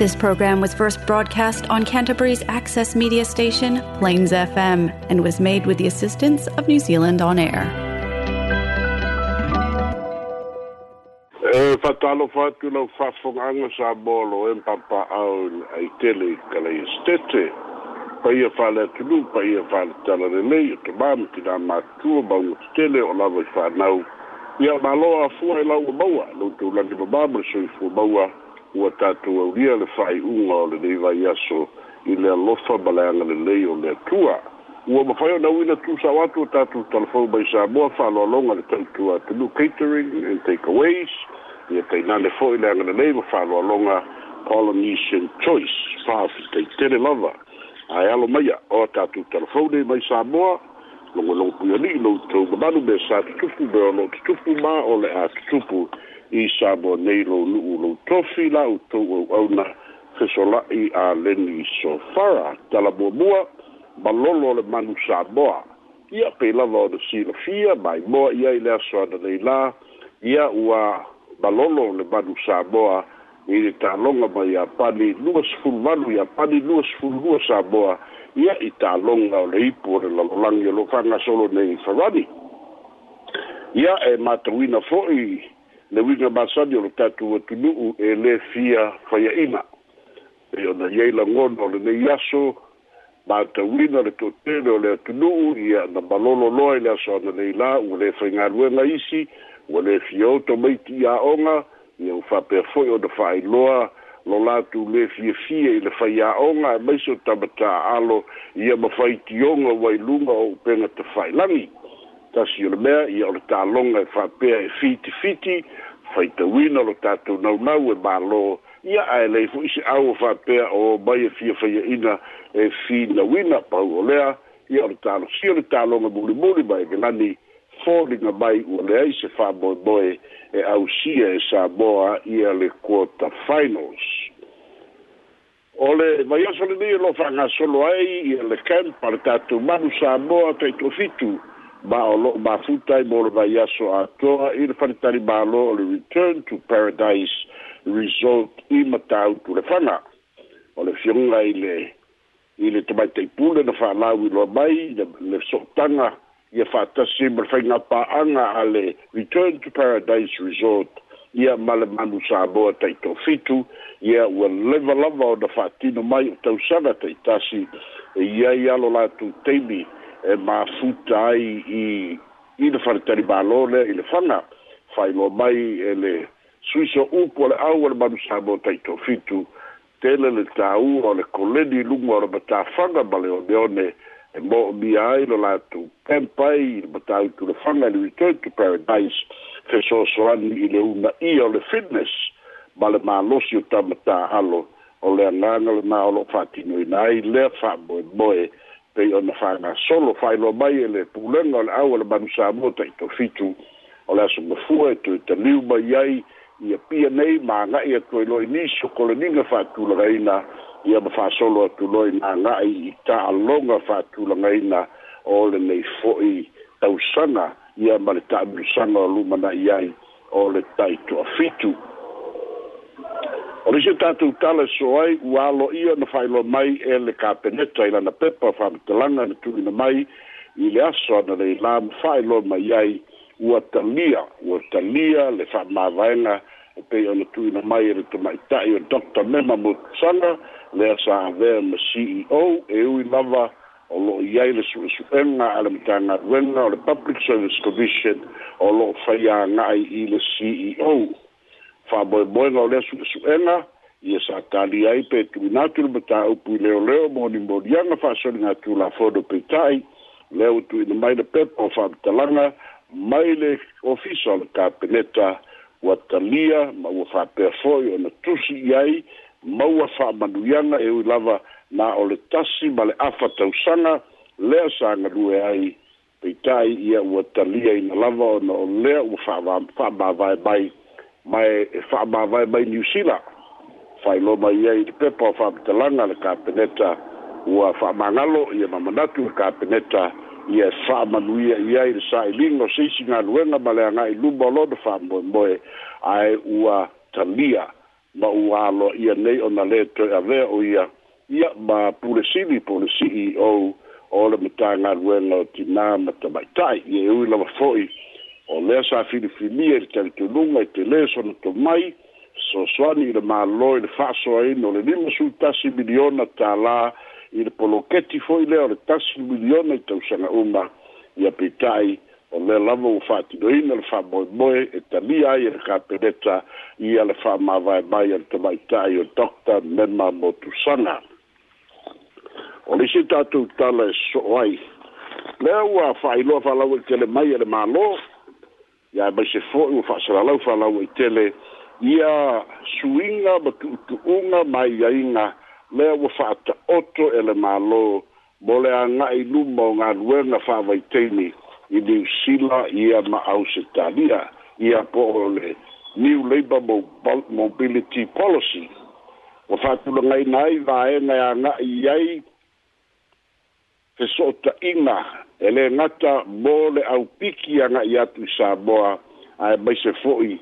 This program was first broadcast on Canterbury's access media station, Plains FM, and was made with the assistance of New Zealand On Air. E eh, fatalofa lau fafogaga sa bolo e papaau ai tele kalai estete paia faleatuluu paia faletala lelei o tamā ma tinā matua mauga tetele o lava i fanau ia maloa afua e laua maua loutou lani mamā ma le soifua maua ua tatou aulia le fa'aiʻuga o lelei vai aso i le alofa ma leaga lelei o le atua ua mafai ona uina tusao atu o tatou talafou mai sa moa fa'aloaloga le taʻitua tulu catering and takeaways ia tainane fo'i leaga lelei ma fa'aloaloga polynesian choice fa fetaitele lava ae alo maia o tatou talafou nei mai sa moa logologo pui ali'i loutou malalu me sa tutupu me o loo tutupu ma o le a tutupu i sa bo nei lo nu lo tofi la u to o ona se so la i a leni so fara tala bo bua ba lo lo le manu sa bo ia pe la lo de si lo fia mai mo ia i le so de nei la ia ua ba lo lo le manu sa bo i le ta longa ba ia pa ni lu so fu manu ia pa ni lu so fu lu sa bo ia i ta longa o le ipo le lo langi lo fanga solo nei farani ia e matuina fo'i le winga masani o lo tatu o tunuu e le fia faiaʻina e ona iai lagono o lenei aso matauina le toʻatele o le atunuu ia na malolo loa i le aso ana nei lā ua lē faigaluega isi ua lē fia oto maiti iaʻoga ia ua faapea foʻi ona faailoa lo latu le fiafia i le faiaʻoga e maiso tamata aalo ia mafaitioga ua iluga o upega tafailagi tasi ona mea ia o le tāloga e faapea e fitifiti faitauina o lo tatou naunau e mālō ia ae lei foʻi se au o faapea o mai e fia faiaʻina e finauina pau o lea ia o le talosi o le tāloga mulimuli ma e galani foliga mai ua leai se faamoemoe e ausia e samoa ia le quota finals o le vaiaso lenei e lo faagasolo ai ia le kemp a le tatou manu samoa taʻitua fitu ma o lo ma futa i bolo vai aso a toa i le fanitari ma lo le return to paradise result i matau tu le fana o le fionga i le i le tamai te ipule na whanau i loa mai le sotanga i a whatasi ma whai ngā paanga a le return to paradise result i a male manu sa boa tei tō fitu i a ua leva lava o na whatino mai o tausana tei tasi e i a i alo la tu teimi e mafuta ai i i le faletari balone i le fana failo mai e le suiso upu o le au o le manusa e mo taitofitu tele le tāua o le koledi luga o le matafaga ma leoneone e moomia ai lo latou pempai i le matautu le faga i le return to paradise fesoasoani i le una ia o le fitness ma le malosi o tamatahalo o le agaga lenā o loo faatinoina ai lea faamoemoe pei ona fagasolo faailoa mai e le pulega o le au le manusamo taʻitofitu o le asogafua e toe taliu mai ai ia pia nei magaʻi atua iloa i nisi okoleniga faatulagaina ia ma fasolo atuloa i magaʻi i taaloga faatulagaina o lenei foʻi tausaga ia ma le taamilusaga o lumanaʻi ai o le taʻitoʻafitu O le se tātou tala so ai, ua alo ia na whailo mai e le ka peneta i lana pepa wha te langa na tuli na mai i le aso ana le ilam whailo mai ai ua talia, ua talia le wha mawaenga o e pei ana tuli na mai e le tumaitai o Dr. Mema Mutsanga le asa avea ma CEO e ui lava o lo i ai le suesuenga a le mtanga ruenga o le Public Service Commission o lo whaia ngai i le CEO faboeboega o lea suʻesuʻega ia sa taliai pe tuinatu lema taupui leoleo moniboliaga faasoliga tulafodo peitaʻi lea ua tuuina mai le pepa o faamatalaga mai le ofisa o le kapeneta ua talia ma ua faapea foʻi ona tusi i ai maua faamanuiaga e ui lava na o le tasi ma le afa tausaga lea sa galue ai peitaʻi ia ua talia ina lava ona o lea ua faamavae mai mai fa ba vai mai New Zealand fai lo mai ai te pepa fa te langa le kapeneta ua fa mangalo ia mamanatu le kapeneta ia sa manuia ia i sa i e lingo se si nga luenga ma le anga i lumba lo de fa mboe mboe ai ua talia ma ua alo ia nei o na leto a vea o ia ia ma pule sili po le CEO o le mutanga luenga o tina ma tamaitai ia ui lava foi lea sa filifilia i e le talitonuga i te lē e sonoto mai soasoani i le mālō i le fa'asoaina o le lima sulutasi miliona tālā i le poloketi fo'i lea o le tasi miliona i tausaga uma ia peita'i o le lava ua fa'atinoina le fa'amoemoe e talia ai e le kapeleta ia le fa'amavaemai a e le tamaita'i o dota mema motusaga o le isi tatou tala e so'o ai lea ua fa'ailoa fa'alau i tele mai e le mālō ya ba se fo u fa se la u fa la u tele ya suinga ba tu tu unga mai ya inga e le u fa ta otto ele malo bole anga i lu mo nga lue na fa vai teni i di sila ya ma au se dia ya po le new labor mobility policy o fa tu le nai nai va e nga ya nga i ai fe so ta inga ele nata mole au piki anga i atu sa boa ai mai se foi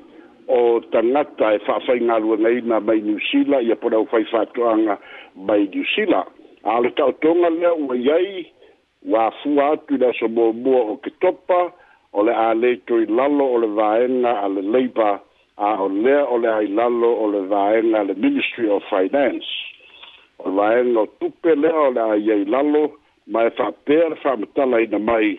o tangata e fa fa inga lu nei na mai New Sila ia pora u fai fa tuanga mai New Sila al ta tonga le u yai wa fu atu da so bo bo o ke topa o ale to i lalo ole vaena ale leipa a o le o le ai lalo ole vaena le ministry of finance o vaenga tupe le o le ai lalo ma e whapea le whamatala i mai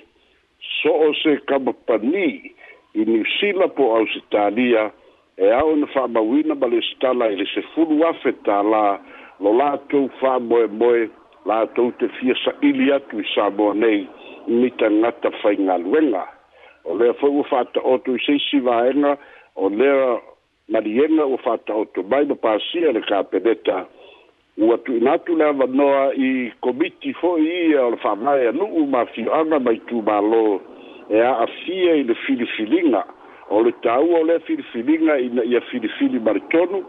so o se kamapani i New Zealand po Australia e au na whamawina ma le stala i le se fulu afe tā la lo la tau e moe la tau te fia sa ili atu i Samoa nei mi ta ngata whai ngā luenga o lea fau o whata o tu i se si o lea marienga o whata o mai ma pāsia le kāpeneta o ua tuunatu le avanoa i komiti fo'i ia o le fa'amae anu'u mafioaga mai tumālō e a'afia i le filifiliga o le tāua o lea filifiliga ina ia filifili ma le tonu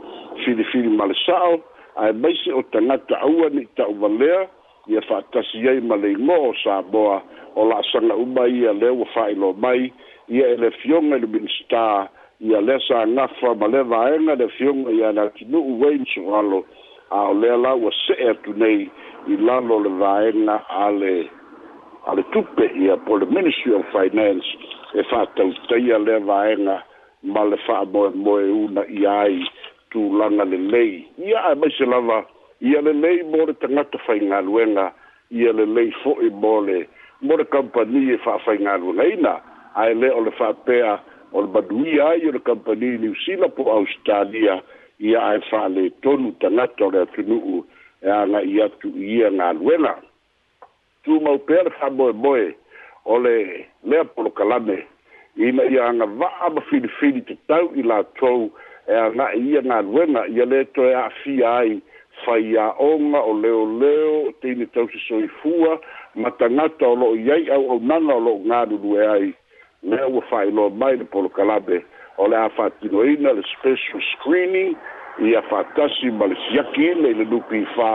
filifili ma le sa'o ae maise o tagata aua ni'i ta'uma lea ia fa'atasi ai ma le igo o samoa o la'asaga uma ia lea ua fa'ailo mai ia e le fioga i le minista ia lea sagafa ma lea vaega le fioga ia le atinu'u wain soalo a o lea la ua see atu nei i lalo le vaega ale a le tupe ia po le ministry of finance e fa'atautaia lea vaega ma le fa'amoemoe una ia ai tulaga lelei ia ae maise lava ia lelei mo le tagata faigaluega ia lelei fo'i mo le mo le kampani e fa'afaigaluegaina ae lea o le fa'apea o le maduia ai o le kampani i niusila po australia ia ae faaletonu tagata o le atunuu e aga i atu i ia galuega tumau pea le faamoemoe o le lea polokalame ina i aga va'a ma filifili tatau i latou e aga'i ia galuega ia lē toe a'afia ai fai aoga o leoleo teine tausisoifua ma tagata o lo'o iai au aunana o lo'o galulue ai lea ua fa'ailoa mai le polokalame o le a fa'atinoina le special screening ia fa'atasi ma le siaki ina i le nupifā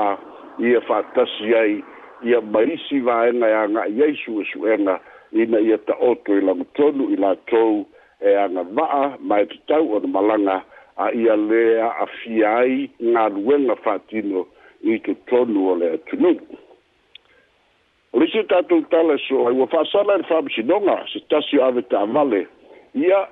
ia fatasi ai ia maisi vaega e aga'i ai suʻesuʻega ina ia ta'oto i lagotonu i latou e agava'a ma e tatau ona malaga a ia lē a'afia ai galuega fatino i totonu o le atunuu o lisi tatou tala so ua fa'asala i le fa'amasinoga se tasi o ave ta'avale ia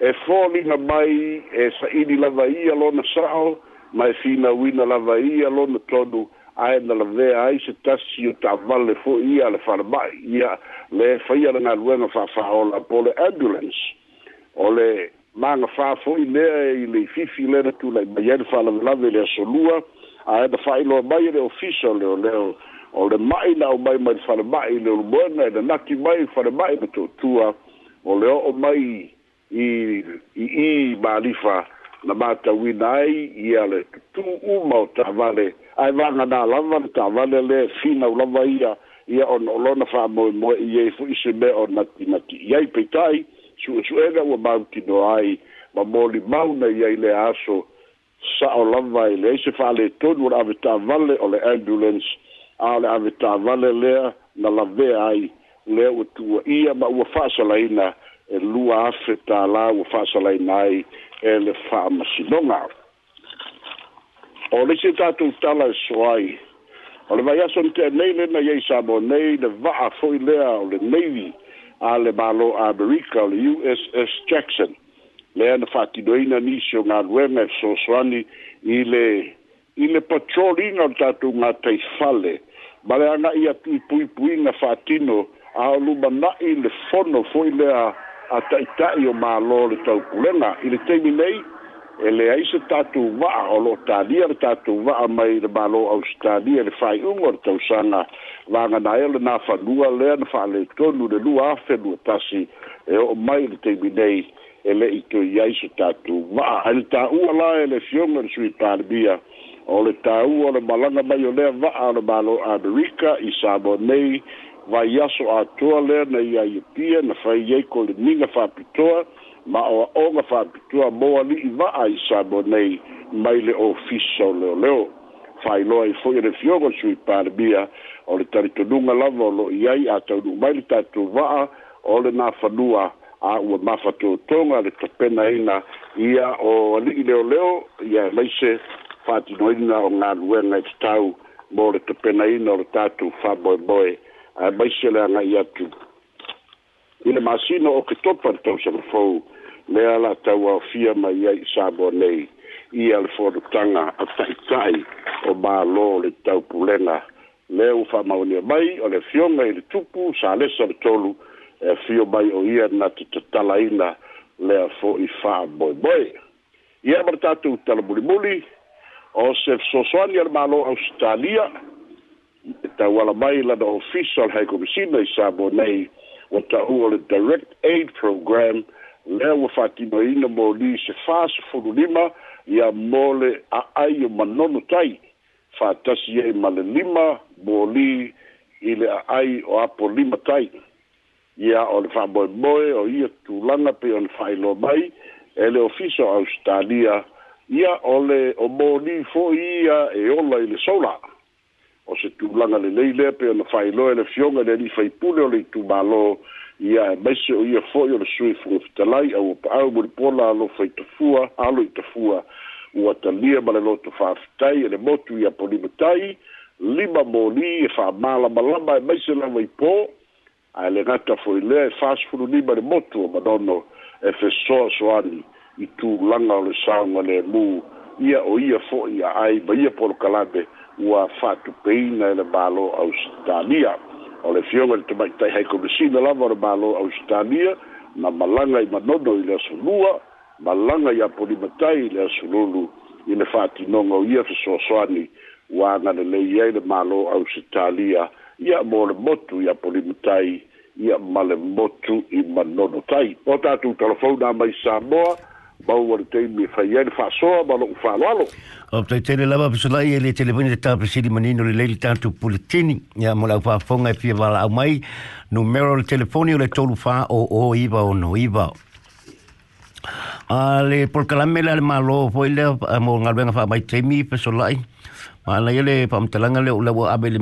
e fōlinga mai e saini lava ia lona sao, mai fina wina lava ia lona tonu, ae na lave ai se tasi o tawale fō ia le wharabai, ia le whaia ranga ruenga whawhaola po le ambulance, o le maanga whawho i mea e i lei fifi le natu lai mai ene whalave lave le asolua, ae na whailoa mai le ofisa leo leo, o le mai na e o mai mai whanamai leo lumoena e na naki mai whanamai me tō tua, o leo o mai i i malifa na mata winai i ale tu uma o tavale ai vanga na lava na tavale le fina o lava ia ia on olona fa mo mo i e fu i se me o na ti na ti iai peitai su su ega o mauti no ai ma moli mauna i ai le aso sa o lava i le e se fa le tonu la ave tavale o le ambulance a le ave tavale lea na lave ai le o tua ia ma ua fa salaina ia e lua afe tā la ua whaasalai nai e le wha masinonga. O le se tātou tala e soai, o le vaiason te nei le na iei sabo nei le vaa foi lea o le Navy a le malo a Berika o le USS Jackson. Lea na whaatidoina ni se o ngā ruenga e so soani i le, i le patrolinga o tātou ngā taifale. Ma le anga i atu i pui pui na whaatino a o lumanai le fono foi lea a taʻitaʻi o mālō le taupulega i le taimi nei e leai se tatou va'a o loo talia le tatou va'a mai le mālō ausitalia le faiʻuga o le tausaga vagana ia e lenā fanua lea na fa'alētonu le lua afelua tasi e o'o mai le taimi nei e le itoi ai se tatou va'a ae le tāua la e le fioga le suitalemia o le tāua o le malaga mai o lea va'a o le mālō amerika i samo nei vai aso a tua le na ia ipia na fai ei ko le minga fa pitoa ma o o nga fa pitoa mo ali i va ai sa bo nei mai le ofisa o leo fai loa i foi le fiogo sui parbia o le taritonunga lava o lo i ai a taunu mai le tatu vaa o le na fanua a ua mafa tōtonga le kapena ina ia o ali i leo leo ia leise fatinoina o ngā ruenga i tau mo le kapena ina o le tatu fa boi boi a mai se le ngai atu i le masino o ke topa tau se mafou me ala tau a fia mai ai sabo nei i al fonutanga a taitai o malo le tau pulenga le u fa mauni mai o le fionga i le tupu sa le sar tolu e fio mai o ia na te tatala ina le a fo i fa boi boi ia mar tatu tala muli muli o se fsosoani al malo australia tauala mai lana official high commissioner i sabo nei ua taʻua o le direct aid program lea ua fa'atinoina mo lī se fasefulu lima ia mo le a'ai o manono tai fa'atasi ai e ma le lima mo lī i le a'ai o apo lima tai ia o le fa'amoemoe o ia tulaga pei ona fa'ailoa mai e le ofisa o australia ia o le o mo lī fo'i ia e ola i le solar o se tulanga le lei le pe na fai lo le fionga le ni fai pule o le tu malo ia mai se o ia foi o le sui fu talai au pa au mo le pola lo fai te fua alo te fua o atalia ma le loto fa tai e le motu ia poli tai lima moli e fa mala malama e mai se la mai po a le gata foi le fa e sfulu ni ma le motu ma nono e fe so soani i tu langa o le sanga le mu ia o ia foi ia ai ba ia polo kalabe ia ua fa'atupeina e le mālo australia o le fioga le tamaitai haikomesina lava o le mālo australia na malaga i manono i le asolua malaga ia polimatai i le asolulu i le fa'atinoga o ia fesoasoani ua agalelei ai le mālo australia ia mo le motu ia polimatai ia ma le motu i manono tai o tatou talafou na mai samoa mau wari tei mi fai ai fa so ma lo fa lo lo o tei tele lava pe sulai ele tele bini ta pe sili manino le leli tanto pulitini ya mo la fa fonga e fia vala au mai numero le telefoni le tolu fa o o iba o no iba a le por kalamela le malo foi le mo ngalbenga fa mai tei mi pe sulai ma la ele pa mtalanga le ulavo abe le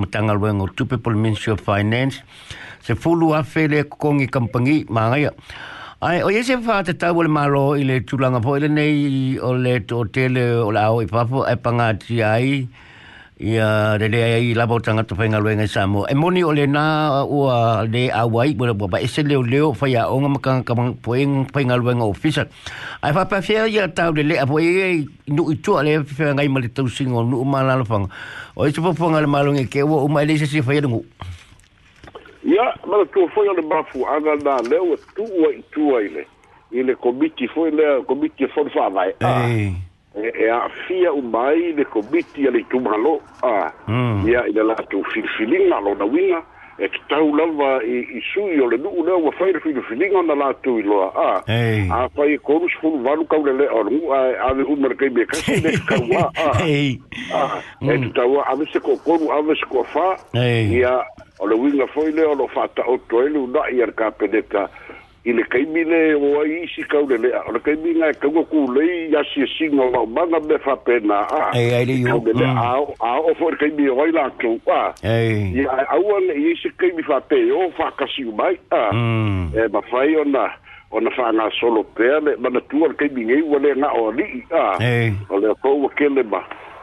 mtanga lwen o tupe pol minister of finance se fulu afele kongi kampangi ma ngaya Ai, o ese fa te tau le maro i le tūlanga po, ele nei o le tō tele o le au i papo, e panga ti ai, Ia a re ai la labo tanga to whainga luenga Samo. E moni o le nā ua le awai, bura bua, ese leo leo whai a onga makanga ka whainga luenga o fisa. Ai wha pa whea ia a tau le le, a po i e, e nu i tua le whea ngai ma le tau singo, nu umana lafanga. O ese po whanga le malo nge ke ua, umai e le se se whai rungu. E Thank ia mala tua foi ole mafu aga na leo e tuua i tua i le i le komiti foi lea komiti e fono faavae a e, e a'afia uma ai le komiti a le itumahalo a hmm. ia i le latou filifiliga a lona uiga e tatau lava i sui o le nu'u lea ua fai e le filifiliga ona latou iloa a a fai e kolusufulu valu kaulele o lagu'a ave uma le kaimiakasi le kakauā a e tatau mm. a avese ko'okolu avese ko'afā ia o le winga foi le o lo fata o toelu na i ar ka peneta i le kaimi le o ai isi kau le lea o le kaimi ngai e kaua ku lei yasi e singa o lau manga me fa pena a ei ai le iu a mm. o fo le kaimi o ai la tu a ei i a ua le isi kaimi fa pe o fa kasi umai a mm. e ma fai o na o na fa nga solo pe a le manatua le kaimi ngai ua le nga o ali a o le kou wakele ma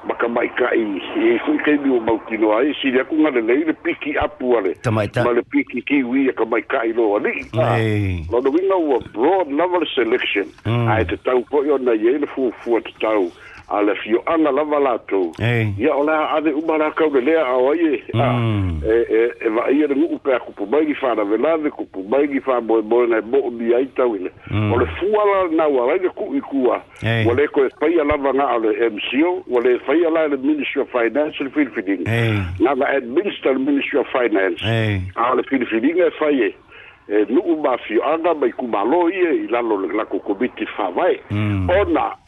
maka mai kai e fui kai mi mau kino ai e si ya kunga le nei le piki apu ale ma le piki ki wi e ka mai kai lo ale ai lo do winga o broad level selection mm. ai te tau ko yo na ye le fu fu te tau a le fio ana lava latou ia o le aʻale uma lakaulelea ao ai e a mm. e e vaia e le gu'u pe akupu mai gi fanavelave kupu mai gi faamoemoega e moʻoni ai tauile mm. o le fua la le ku'i kua ua lē koe faia lava ga'a le mco ua lē faia la le ministry of finance le filifiliga gaga administer le ministry of finance a o le filifiliga e faie e nu'u mafioaga mai kumālō ia e, i lalo le lakou komiti fa'avae mm. ona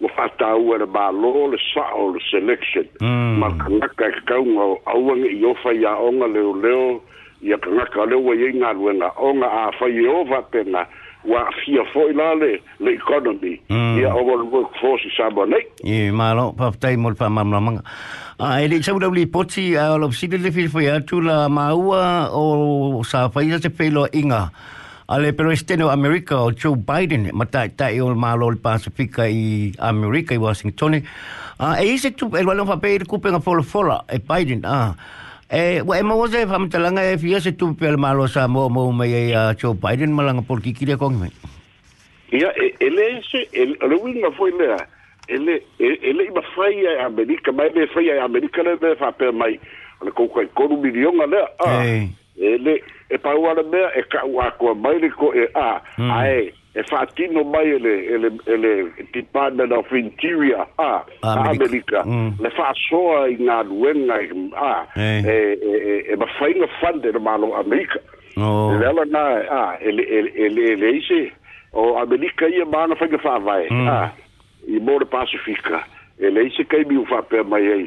ma fata ua le balo le sao le selection mm. ma kangaka e kakaunga o auanga i ofa i aonga leo leo i kangaka leo i inga e luenga onga a fai e ova pena wa fia foi la le le economy mm. i a over the workforce i sabo nei i malo pa ftei mol pa mamlamanga a ele sa wli poti a of sidi le fil foi a la maua o sa fai te pelo inga Ale pero este no America o Joe Biden mata ta e o malo le Pacifica i America i Washington. Ah uh, e ise tu el valon fa pedir cupe na folo fola e Biden ah. eh, wa emo ze fa mata langa e fia se tu pel malo sa mo mo me e Joe Biden malanga por ki kire kon me. Ya el ese el lo wing of foi ele e ele e iba mafai a America mai me fai a America le fa pe mai le ko ko ko milion ale. Eh. Ele e pa ua le mea e ka ua kua mai le ko e a mm. a e e fa tino mai ele ele ele department of interior a america, america. Mm. le fa so i na luenga a e e e, e ma fa inga fund de malo america oh. E e le ala e, na a ele ele ele ele ise o america ia mana fa ke fa vai mm. a i mo de pacifica ele ise kai bi u fa pe mai ai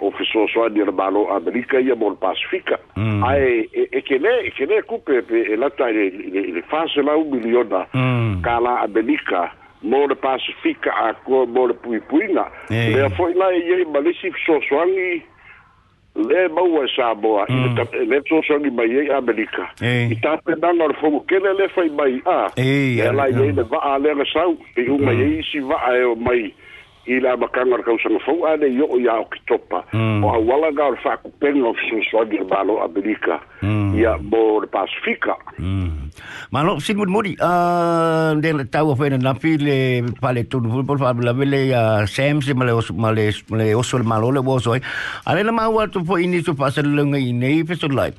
o fesoasoani na malo amelika ia mo le ai ae e kele é. e kele kupe pe e lata i le faselau miliona kala amelika mo le pasifika akoa mo le puipuiga lea fo'i la e iai malisi fesoasoagi le maua e samoa i le fesoasoagi mai ai amelika i tapenaga o le fogokele le fai mai a e ala iai le va'a a le agasau i uma ele isi ele vai ele é hum. mai i la makaga o le kausagafou mm. a lei o'o iā o kitopa o aualaga o le fa'akupega o fesoasoagi le malo amelika ia mo le pasifika malo sigumulimuli de le tau afai nanafi le pale po le fa le ia ya sem le le oso le malo le ua oso ai a le na maua atu fo'i ni so fa'asalalauga i nei fesolai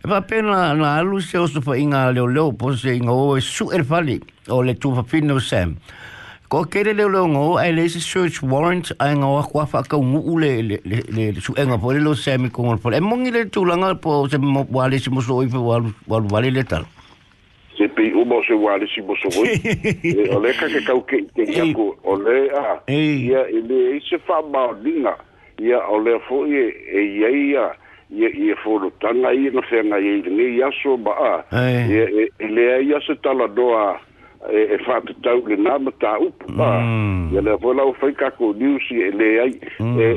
E pa pena na alu se oso fa'i ga leoleo po se iga o e su'e le fali o le tufafino sam Ko kere leo leo ngō, ai le se search warrant, ai ngā wā kua wha kau nguu le, le, le, le, le su enga pole lo sami kongo pole. E mongi le tūlanga po se mo wale si moso oipe walu wale le talo. Se pe umo se wale si moso oipe. Ole ka ke kau ke te yako, ole a, ia ele e se wha maoninga, ia ole fo e, e ia ia, ia ia fo tanga ia na whenga ia ia ia so ba a, ia ia ia se tala doa, e whātatau le nā een upa ia lea foi lau fai kako niusi e le ai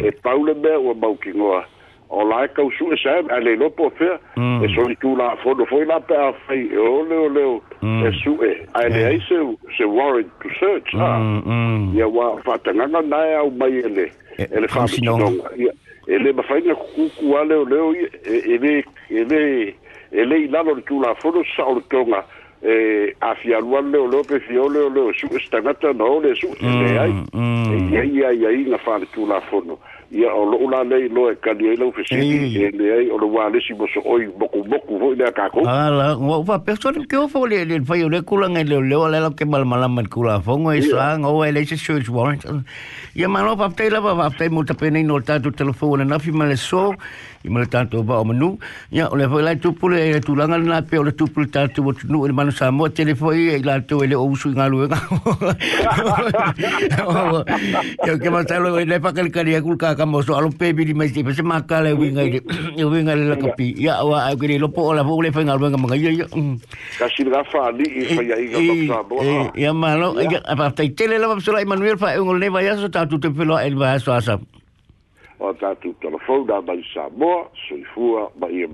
e paule mea ua maukingoa o la e kausu e sam a le lopo fea e soni tū la fono foi la pe a fai e o leo leo e su e a le ai se, se warrant to search ha while wa whātanganga nae au mai e le e le e le mawhainga kuku a leo leo e le e le e le ilalo le la fono sa o tonga eh afialua leo leo pe fio leo leo su e stangata na ole su e ai e ai ai ai na whare tū la fono ia o lo'u la lei loe kali ai lau fesili e le ai o le walesi mo so mokumoku fo'i le akakou ala ua upa pesoni ke ofo le le fai o le kulaga i leoleo a le lau ke malamalama i kulafogo e soaga oa e le se search warrant ia maloa faafetai lava faafetai mo tapenei no le tatou telefou o le nafi ma le so i ma le tatou va o manu ia o le foi lai tupule le tulaga lenā pea o le tupu le tatou o i e le manu samoa tele fo'i ai e latou e le o usu i galuega ia o ke matalo e le fakalikali kaka ka mo so alon pebi di mai pese eh, maka le winga di winga le la ya wa ai kiri lopo ola po le fenga winga manga ya ya ka si la fa di e fa ya inga pa bo ya malo ya pa tai tele la pa Emmanuel fa ngol ne va ya so ta tu te pelo el eh, va so asa o oh, ta tu telefon da ba sa bo so fua ba ia